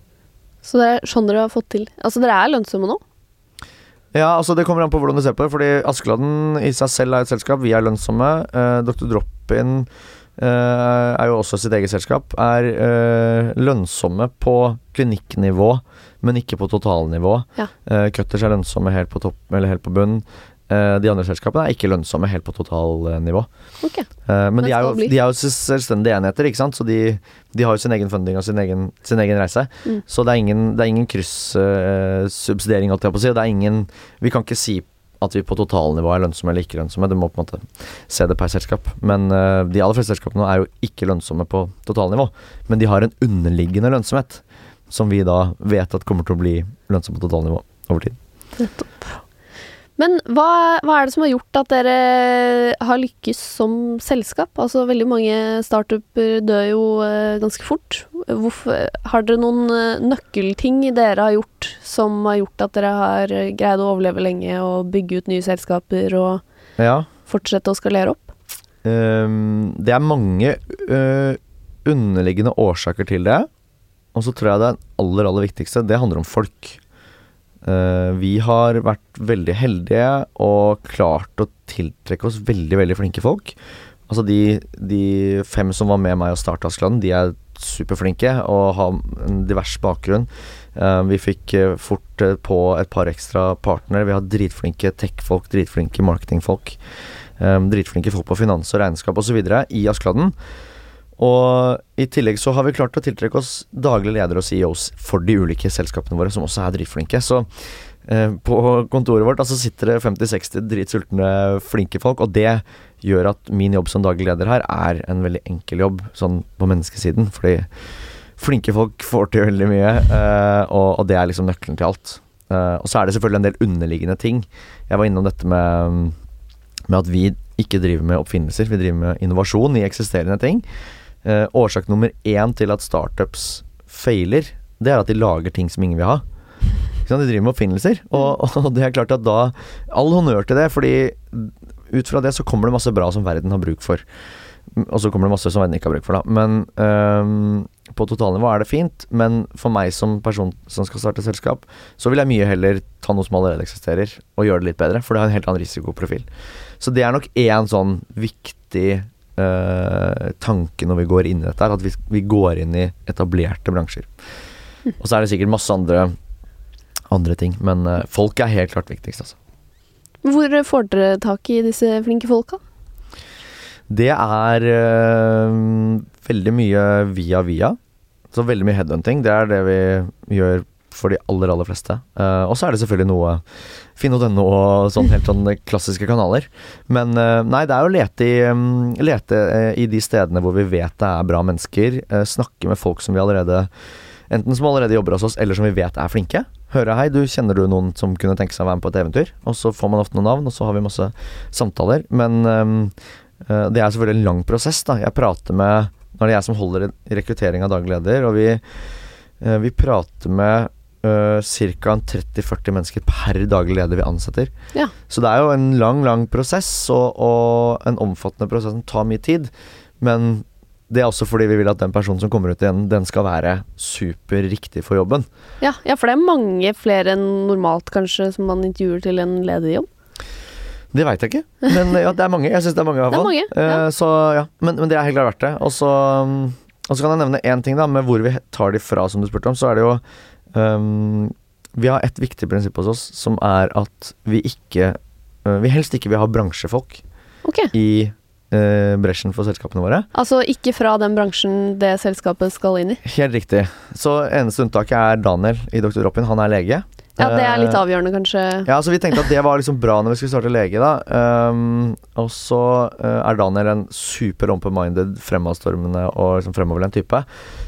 Så det er sånn dere har fått til. Altså, dere er lønnsomme nå?
Ja, altså det kommer an på hvordan du ser på det. Fordi Askeladden i seg selv er et selskap. Vi er lønnsomme. Uh, Dr. Drop-In uh, er jo også sitt eget selskap. Er uh, lønnsomme på klinikknivå, men ikke på totalnivå.
Ja.
Uh, Cutters er lønnsomme helt på topp, eller helt på bunn. Uh, de andre selskapene er ikke lønnsomme helt på totalnivå.
Ok.
Uh, men
Men
de er, jo, de er jo selvstendige enheter, ikke sant? så de, de har jo sin egen funding og sin egen, sin egen reise.
Mm.
Så det er ingen, det er ingen kryssubsidiering, holdt jeg på å si. Det er ingen Vi kan ikke si at vi på totalnivå er lønnsomme eller ikke lønnsomme. Du må på en måte se det per selskap. Men uh, de aller fleste selskapene er jo ikke lønnsomme på totalnivå. Men de har en underliggende lønnsomhet som vi da vet at kommer til å bli lønnsom på totalnivå over tid.
Nettopp. Men hva, hva er det som har gjort at dere har lykkes som selskap? Altså Veldig mange startuper dør jo eh, ganske fort. Hvorfor, har dere noen eh, nøkkelting dere har gjort som har gjort at dere har greid å overleve lenge og bygge ut nye selskaper og
Ja.
fortsette å skalere opp?
Um, det er mange uh, underliggende årsaker til det. Og så tror jeg det aller, aller viktigste, det handler om folk. Eh, vi har vært veldig heldige og klart å tiltrekke oss veldig, veldig flinke folk. Altså de, de fem som var med meg og starta Askeladden, de er superflinke og har en divers bakgrunn. Eh, vi fikk eh, fort på et par ekstra partnere. Vi har dritflinke tech-folk, dritflinke marketingfolk. dritflinke folk på finans og regnskap osv. i Askeladden. Og i tillegg så har vi klart å tiltrekke oss daglige ledere og CEOs for de ulike selskapene våre, som også er dritflinke. Så eh, på kontoret vårt altså sitter det 50-60 dritsultne, flinke folk, og det gjør at min jobb som daglig leder her er en veldig enkel jobb, sånn på menneskesiden. Fordi flinke folk får til veldig mye, eh, og, det er liksom nøkkelen til alt. Eh, og så er det selvfølgelig en del underliggende ting. Jeg var innom dette med, med at vi ikke driver med oppfinnelser, vi driver med innovasjon i eksisterende ting. Eh, årsak nummer én til at startups feiler, det er at de lager ting som ingen vil ha. De driver med oppfinnelser, og, og, det er klart at da All honnør til det, fordi ut fra det så kommer det masse bra som verden har bruk for. Og så kommer det masse som verden ikke har bruk for, da. Men øhm, på totalnivå er det fint, men for meg som person som skal starte selskap, så vil jeg mye heller ta noe som allerede eksisterer, og gjøre det litt bedre, for det har en helt annen risikoprofil. Så det er nok én sånn viktig uh, tanke når vi går inn i dette, at vi, vi går inn i etablerte bransjer. Og så er det sikkert masse andre, andre ting, men uh, folk er helt klart viktigst, altså.
Hvor får dere tak i disse flinke folka?
Det er øh, veldig mye via via. Så veldig mye headhunting. Det er det vi gjør for de aller, aller fleste. Uh, og så er det selvfølgelig noe finn.no og sånn helt sånn klassiske kanaler. Men uh, nei, det er å lete, i, um, lete uh, i, de stedene hvor vi vet det er bra mennesker. snakke med folk som vi allerede Enten som allerede jobber hos oss, eller som vi vet er flinke. Høre hei, du kjenner du noen som kunne tenke seg å være med på et eventyr? Og så får man ofte noen navn, og så har vi masse samtaler. Men um, det er selvfølgelig en lang prosess, da. Jeg prater med Nå er det jeg som holder rekruttering av daglig leder, og vi, vi prater med uh, ca. 30-40 mennesker per daglig leder vi ansetter.
Ja.
Så det er jo en lang, lang prosess, og, og en omfattende prosess som tar mye tid. Men det er også fordi vi vil at den personen som kommer ut igjen, den skal være superriktig for jobben.
Ja, ja, for det er mange flere enn normalt kanskje som man intervjuer til en lederjobb?
Det veit jeg ikke, men ja, det er mange. Jeg syns det er mange i hvert fall.
Mange, ja.
Uh, så ja, men, men, det er helt klart verdt det. Og så um, kan jeg nevne én ting, da, med hvor vi tar de fra, som du spurte om. Så er det jo Um, vi har et viktig prinsipp hos oss, som er at vi ikke uh, Vi helst ikke vil ha bransjefolk
okay.
i uh, bresjen for selskapene våre.
Altså ikke fra den bransjen det selskapet skal inn i?
Helt riktig. Så eneste unntaket er Daniel i Dr. Robin. Han er lege.
Ja, det er litt eh, avgjørende, kanskje.
Ja, så vi tenkte at det var liksom bra når vi skulle starte lege, da. Um, og så uh, er Daniel en super open-minded, fremadstormende og liksom fremoverlent type.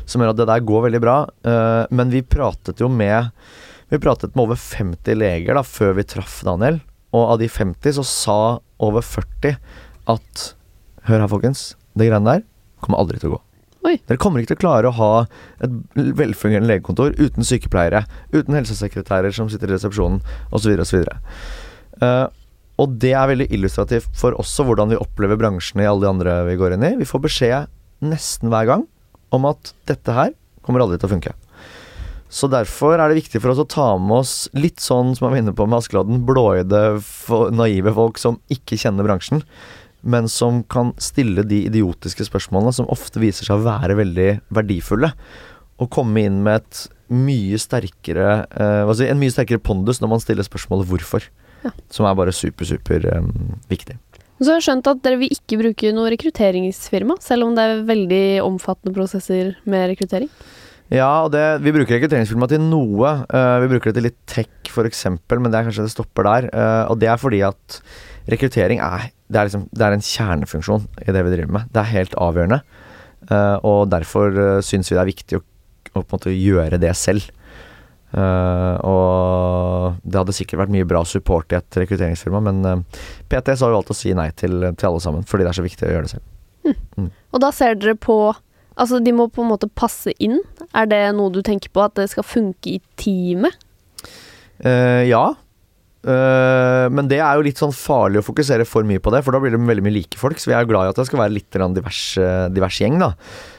Som gjør at det der går veldig bra. Uh, men vi pratet jo med Vi pratet med over 50 leger da før vi traff Daniel. Og av de 50 så sa over 40 at Hør her, folkens. Det greiene der kommer aldri til å gå.
Oi.
Dere kommer ikke til å klare å ha et velfungerende legekontor uten sykepleiere, uten helsesekretærer som sitter i resepsjonen, osv., osv. Uh, og det er veldig illustrativt for også hvordan vi opplever bransjene i alle de andre vi går inn i. Vi får beskjed nesten hver gang om at dette her kommer aldri til å funke. Så derfor er det viktig for oss å ta med oss litt sånn som jeg var inne på med Askeladden, blåøyde, naive folk som ikke kjenner bransjen men som kan stille de idiotiske spørsmålene som ofte viser seg å være veldig verdifulle. Og komme inn med et mye sterkere eh, altså en mye sterkere pondus når man stiller spørsmålet 'hvorfor'. Ja. Som er bare super, super eh, viktig.
Så jeg har skjønt at dere vil ikke bruke noe rekrutteringsfirma, selv om det er veldig omfattende prosesser med rekruttering?
Ja, og det, vi bruker rekrutteringsfirma til noe. Uh, vi bruker det til litt tech f.eks., men det er kanskje det stopper der. Uh, og det er fordi at rekruttering er det er, liksom, det er en kjernefunksjon i det vi driver med. Det er helt avgjørende. Uh, og derfor uh, syns vi det er viktig å, å, måte gjøre det selv. Uh, og det hadde sikkert vært mye bra support i et rekrutteringsfirma, men uh, PTS har jo valgt å si nei til, til, alle sammen, fordi det er så viktig å gjøre det selv.
Mm. Mm. Og da ser dere på Altså, de må på en måte passe inn. Er det noe du tenker på, at det skal funke i teamet?
Uh, ja, men det er jo litt sånn farlig å fokusere for mye på det, for da blir det veldig mye like folk. Så vi er jo glad i at det skal være litt divers, uh, divers gjeng, da.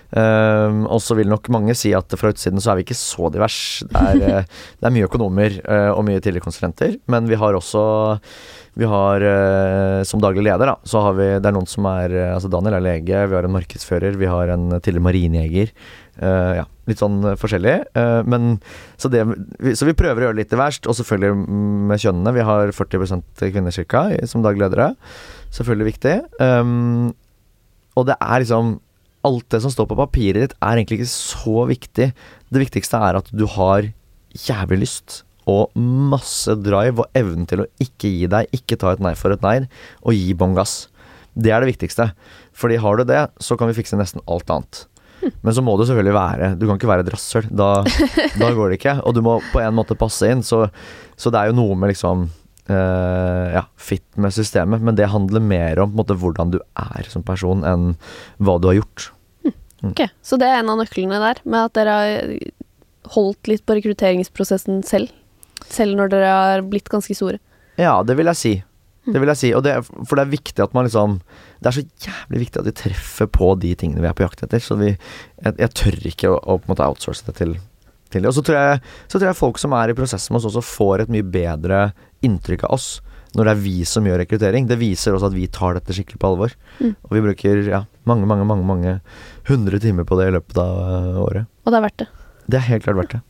Um, og så vil nok mange si at fra utsiden så er vi ikke så divers. Det er, uh, det er mye økonomer uh, og mye tidligere konsulenter, men vi har også vi har uh, som daglig leder, da, så har vi Det er noen som er Altså Daniel er lege, vi har en markedsfører, vi har en tidligere marinjeger. ja, litt sånn forskjellig. men så, det, så vi prøver å gjøre det litt verst, og selvfølgelig med kjønnene. Vi har 40% kvinner ca. som daglig ledere. Selvfølgelig viktig. Um, og det er liksom Alt det som står på papiret ditt, er egentlig ikke så viktig. Det viktigste er at du har jævlig lyst og masse drive og evnen til å ikke gi deg, ikke ta et nei for et nei, og gi bånn gass. Det er det viktigste. Fordi har du det, så kan vi fikse nesten alt annet. Men så må du selvfølgelig være Du kan ikke være et rasshøl. Da, da, går det ikke. Og du må på en måte passe inn. Så, så det er jo noe med liksom uh, ja, fit med systemet, men det handler mer om måte, hvordan du er som person, enn hva du har gjort.
Mm. Ok, Så det er en av nøklene der, med at dere har holdt litt på rekrutteringsprosessen selv? Selv når dere har blitt ganske store?
Ja, det vil jeg si. Hm. Det vil jeg si. Det, for det er viktig at man liksom Det er så jævlig viktig at vi treffer på de tingene vi er på jakt etter. Så vi, jeg, jeg tør ikke å, å, på en måte outsource det til, til det. Og så tror, jeg, så tror jeg folk som er i prosessen med oss også får et mye bedre inntrykk av oss når det er vi som gjør rekruttering. Det viser også at vi tar dette skikkelig på alvor. Mm. Og vi bruker ja, mange, mange, mange mange hundre timer på det i løpet av uh, året.
Og det er verdt det?
Det er helt klart verdt det.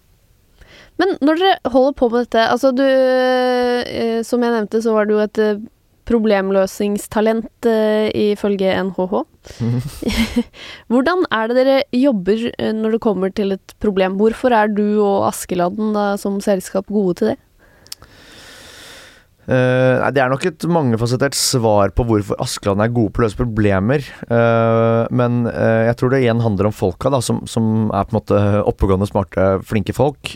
Men når dere holder på med dette Altså, du eh, Som jeg nevnte, så var du et eh, problemløsningstalent eh, ifølge NHH. Hvordan er det dere jobber eh, når det kommer til et problem? Hvorfor er du og Askeladden da, som selskap gode til det?
Uh, det er nok et mangefasettert svar på hvorfor Askeland er gode på å løse problemer. Uh, men uh, jeg tror det igjen handler om folka, da, som, som er på en måte oppegående, smarte, flinke folk.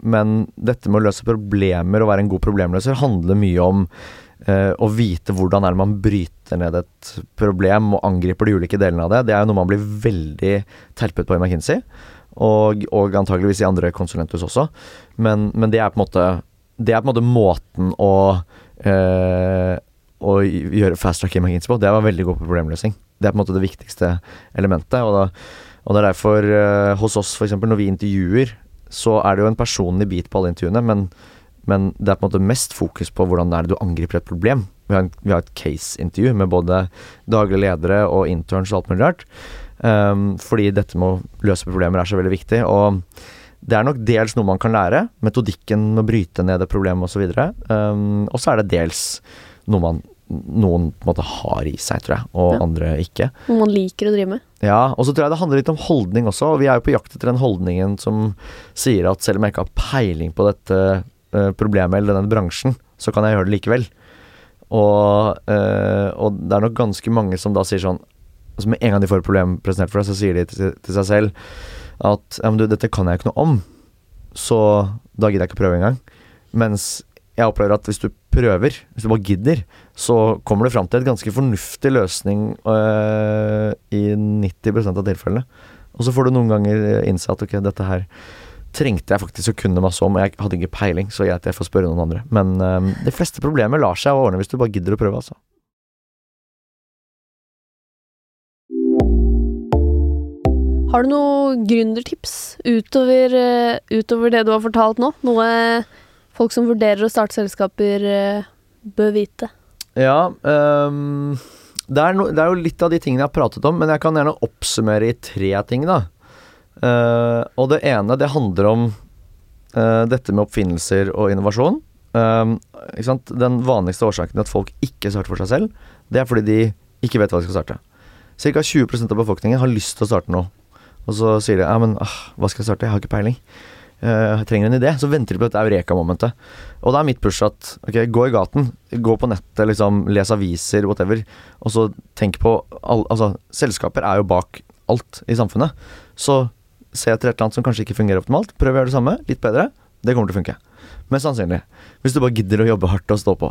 men dette med å løse problemer og være en god problemløser handler mye om å vite hvordan er det man bryter ned et problem og angriper de ulike delene av det. Det er jo noe man blir veldig terpet på i McKinsey. Og, og antageligvis i andre konsulenthus også. Men, men det er på en måte det er på en måte måten å øh, å gjøre fast track McKinsey på. Det var veldig god problemløsning. Det er på en måte det viktigste elementet. Og, da, og det er derfor øh, hos oss, f.eks. når vi intervjuer, så er det jo en personlig bit på alle intervjuene, men, men, det er på en måte mest fokus på hvordan det er du angriper et problem. Vi har, en, vi har et case-intervju med både daglige ledere og interns og alt mulig rart. Um, fordi dette med å løse problemer er så veldig viktig. Og det er nok dels noe man kan lære, metodikken med å bryte ned det problemet osv. Um, og så er det dels noe man noen på en måte har i seg, tror jeg, og ja. andre ikke.
Noe man liker å drive med.
Ja, og så tror jeg det handler litt om holdning også. Og vi er jo på jakt etter den holdningen som sier at selv om jeg ikke har peiling på dette uh, problemet eller denne bransjen, så kan jeg gjøre det likevel. Og, uh, og, det er nok ganske mange som da sier sånn altså Med en gang de får et problem presentert for deg, så sier de til, til seg selv at ja, men du, dette kan jeg ikke noe om, så da gidder jeg ikke prøve engang. Mens jeg opplever at hvis du prøver, hvis du bare gidder, så kommer du fram til et ganske fornuftig løsning øh, i 90% av tilfellene. Og så får du noen ganger innse at ok, dette her trengte jeg faktisk å kunne masse om, og jeg hadde ikke peiling, så greit, jeg får spørre noen andre. Men øh, de fleste problemer lar seg ordne hvis du bare gidder å prøve, altså.
Har du noen gründertips utover, uh, utover, det du har fortalt nå? Noe folk som vurderer å starte selskaper, uh, bør vite?
Ja um, det, er no, det, er jo litt av de tingene jeg har pratet om, men jeg kan gjerne oppsummere i tre ting, da. Uh, og det ene, det handler om dette med oppfinnelser og innovasjon. Um, Den vanligste årsaken til at folk ikke starter for seg selv, det er fordi de ikke vet hva de skal starte. Ca. 20% av befolkningen har lyst til å starte noe. Og så sier de ja, men ah, hva skal jeg starte, jeg har ikke peiling. Jeg trenger en idé. Så venter de på dette eureka-momentet. Og da er mitt push at ok, gå i gaten, gå på nettet, liksom, les aviser, whatever. Og så tenk på all, Altså, selskaper er jo bak alt i samfunnet. Så se etter et eller annet som kanskje ikke fungerer optimalt. Prøv å gjøre det samme, litt bedre. Det kommer til å funke. Mest sannsynlig. Hvis du bare gidder å jobbe hardt og stå på.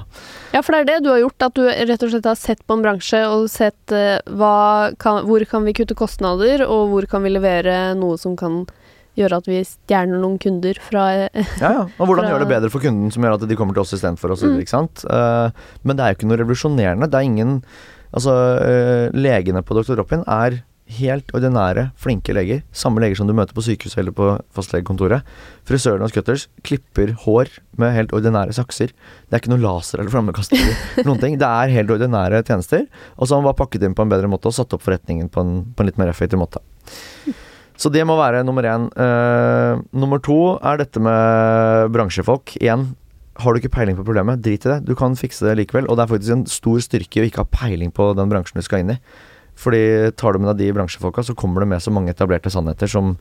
Ja, for det er det du har gjort. At du rett og slett har sett på en bransje og sett uh, kan, hvor kan vi kutte kostnader, og hvor kan vi levere noe som kan gjøre at vi stjerner noen kunder fra
Ja, ja. Og hvordan gjøre det bedre for kunden, som gjør at de kommer til oss istedenfor oss. Mm. Ikke sant? Uh, men det er jo ikke noe revolusjonerende. Det er ingen Altså, legene på Dr. Droppin er Helt ordinære, flinke leger. Samme leger som du møter på sykehuset eller på fastlegekontoret. Frisøren hos Cutters klipper hår med helt ordinære sakser. Det er ikke noe laser eller flammekaster. noen ting. Det er helt ordinære tjenester. Og så har man bare pakket inn på en bedre måte og satt opp forretningen på en, på en litt mer effektiv måte. Så det må være nummer én. Uh, nummer to er dette med bransjefolk. Igjen, har du ikke peiling på problemet, drit i det. Du kan fikse det likevel. Og det er faktisk en stor styrke å ikke ha peiling på den bransjen du skal inn i. Fordi tar du med deg de bransjefolka, så kommer det med så mange etablerte sannheter som,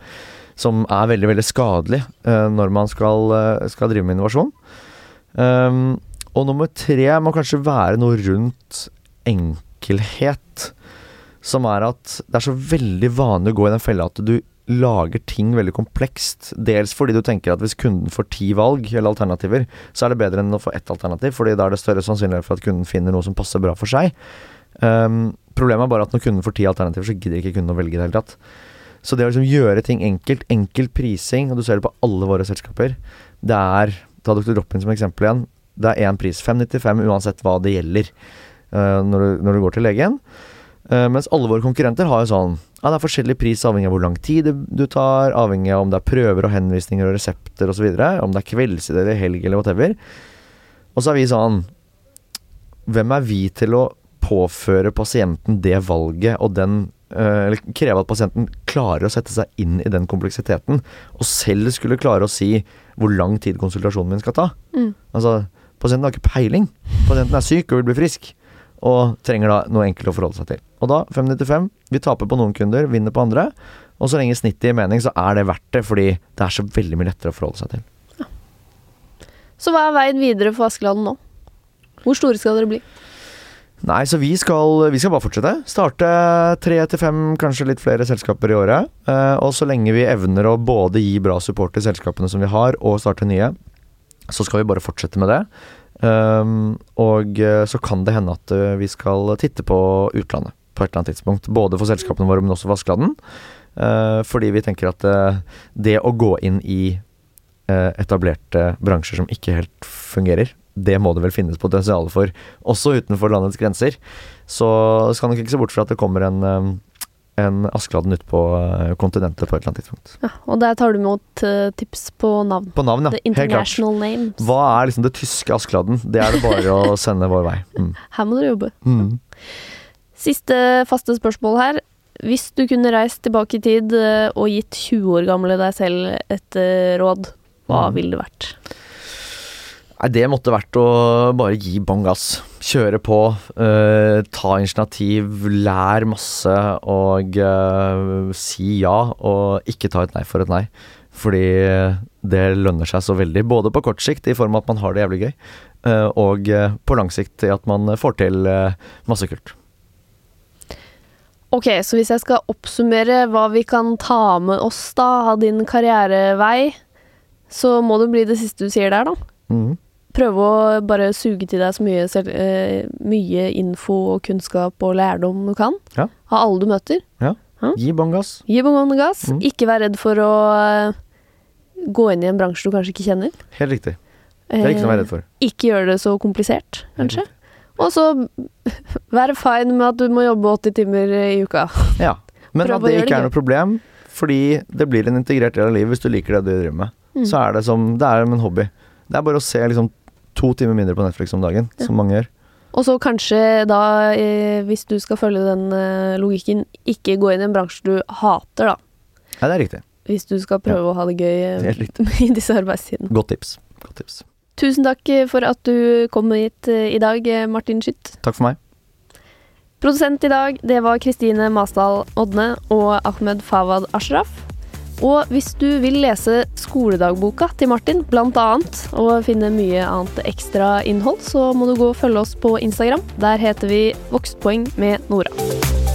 som er veldig, veldig skadelige uh, når man skal, uh, skal, drive med innovasjon. Um, og nummer tre må kanskje være noe rundt enkelhet. Som er at det er så veldig vanlig å gå i den fella at du lager ting veldig komplekst. Dels fordi du tenker at hvis kunden får ti valg eller alternativer, så er det bedre enn å få ett alternativ, fordi da er det større sannsynlighet for at kunden finner noe som passer bra for seg. Um, Problemet er bare at når kunden får ti alternativer, så gidder ikke kunden å velge det hele tatt. Så det å liksom gjøre ting enkelt, enkel prising, og du ser det på alle våre selskaper, det er Ta Dr. Droppin som eksempel igjen. Det er én pris. 595 uansett hva det gjelder uh, når, du, når, du, går til legen. Uh, mens alle våre konkurrenter har jo sånn ja, det er forskjellig pris avhengig av hvor lang tid du tar, avhengig av om det er prøver og henvisninger og resepter osv., om det er kveldstid eller helg eller whatever. Og så er vi sånn Hvem er vi til å påføre pasienten det valget og den eh, Eller kreve at pasienten klarer å sette seg inn i den kompleksiteten, og selv skulle klare å si hvor lang tid konsultasjonen min skal ta. Mm. Altså, pasienten har ikke peiling. Pasienten er syk og vil bli frisk, og trenger da noe enkelt å forholde seg til. Og da, 595, vi taper på noen kunder, vinner på andre. Og så lenge snittet gir mening, så er det verdt det, fordi det er så veldig mye lettere å forholde seg til. Ja.
Så hva er veien videre for Askeladden nå? Hvor store skal dere bli?
Nei, så vi skal, vi skal bare fortsette. Starte tre til fem, kanskje litt flere selskaper i året. Eh, og så lenge vi evner å både gi bra support til selskapene som vi har, og starte nye, så skal vi bare fortsette med det. Um, og eh, så kan det hende at uh, vi skal titte på utlandet på et eller annet tidspunkt. Både for selskapene våre, men også for Askeladden. Uh, fordi vi tenker at det å gå inn i etablerte bransjer som ikke helt fungerer, det må det vel finnes potensial for, også utenfor landets grenser. Så skal nok ikke se bort fra at det kommer en, um, en Askeladden ut på uh, kontinentet på et eller annet tidspunkt.
Ja, og der tar du imot uh, tips på navn?
På navn, ja.
The international names.
Hva er liksom det tyske Askeladden? Det er det bare å sende vår vei. Mm.
Her må dere jobbe. Mm. Siste faste spørsmål her. Hvis du kunne reist tilbake i tid og gitt 20 år gamle deg selv et råd, hva mm. ville det vært?
Nei, det måtte vært å bare gi bånn gass. Kjøre på, uh, ta initiativ, lær masse og uh, si ja, og ikke ta et nei for et nei. Fordi det lønner seg så veldig, både på kort sikt i form av at man har det jævlig gøy, uh, og på lang sikt i at man får til masse kult.
Ok, så hvis jeg skal oppsummere hva vi kan ta med oss da av din karrierevei, så må det bli det siste du sier der, da. Mm prøve å bare suge til deg så mye, selv, uh, mye info og kunnskap og lærdom du kan. Ja. Av alle du møter.
Ja. Gi bånn gass.
Gi bånn gass. Mm. Ikke vær redd for å uh, gå inn i en bransje du kanskje ikke kjenner.
Helt riktig. Det er ikke noe å være redd for.
Eh, ikke gjør det så komplisert, kanskje. Og så vær fine med at du må jobbe 80 timer i uka.
Ja, men at det ikke er noe problem, fordi det blir en integrert del av livet hvis du liker det du driver med. Mm. Så er det som Det er en hobby. Det er bare å se liksom to timer mindre på Netflix om dagen, ja. som mange gjør.
Og så kanskje da, eh, hvis du skal følge den eh, logikken, ikke gå inn i en bransje du hater, da.
Ja, det er riktig.
Hvis du skal prøve ja. å ha det gøy eh, i disse arbeidstidene.
Godt tips. Godt tips.
Tusen takk for at du kom hit i dag, Martin Skytt.
Takk for meg.
Produsent i dag, det var Kristine Masdal Odne og Ahmed Fawad Ashraf. Og hvis du vil lese skoledagboka til Martin, blant annet, og finne mye annet ekstra innhold, så må du gå og følge oss på Instagram. Der heter vi Vokstpoeng med Nora.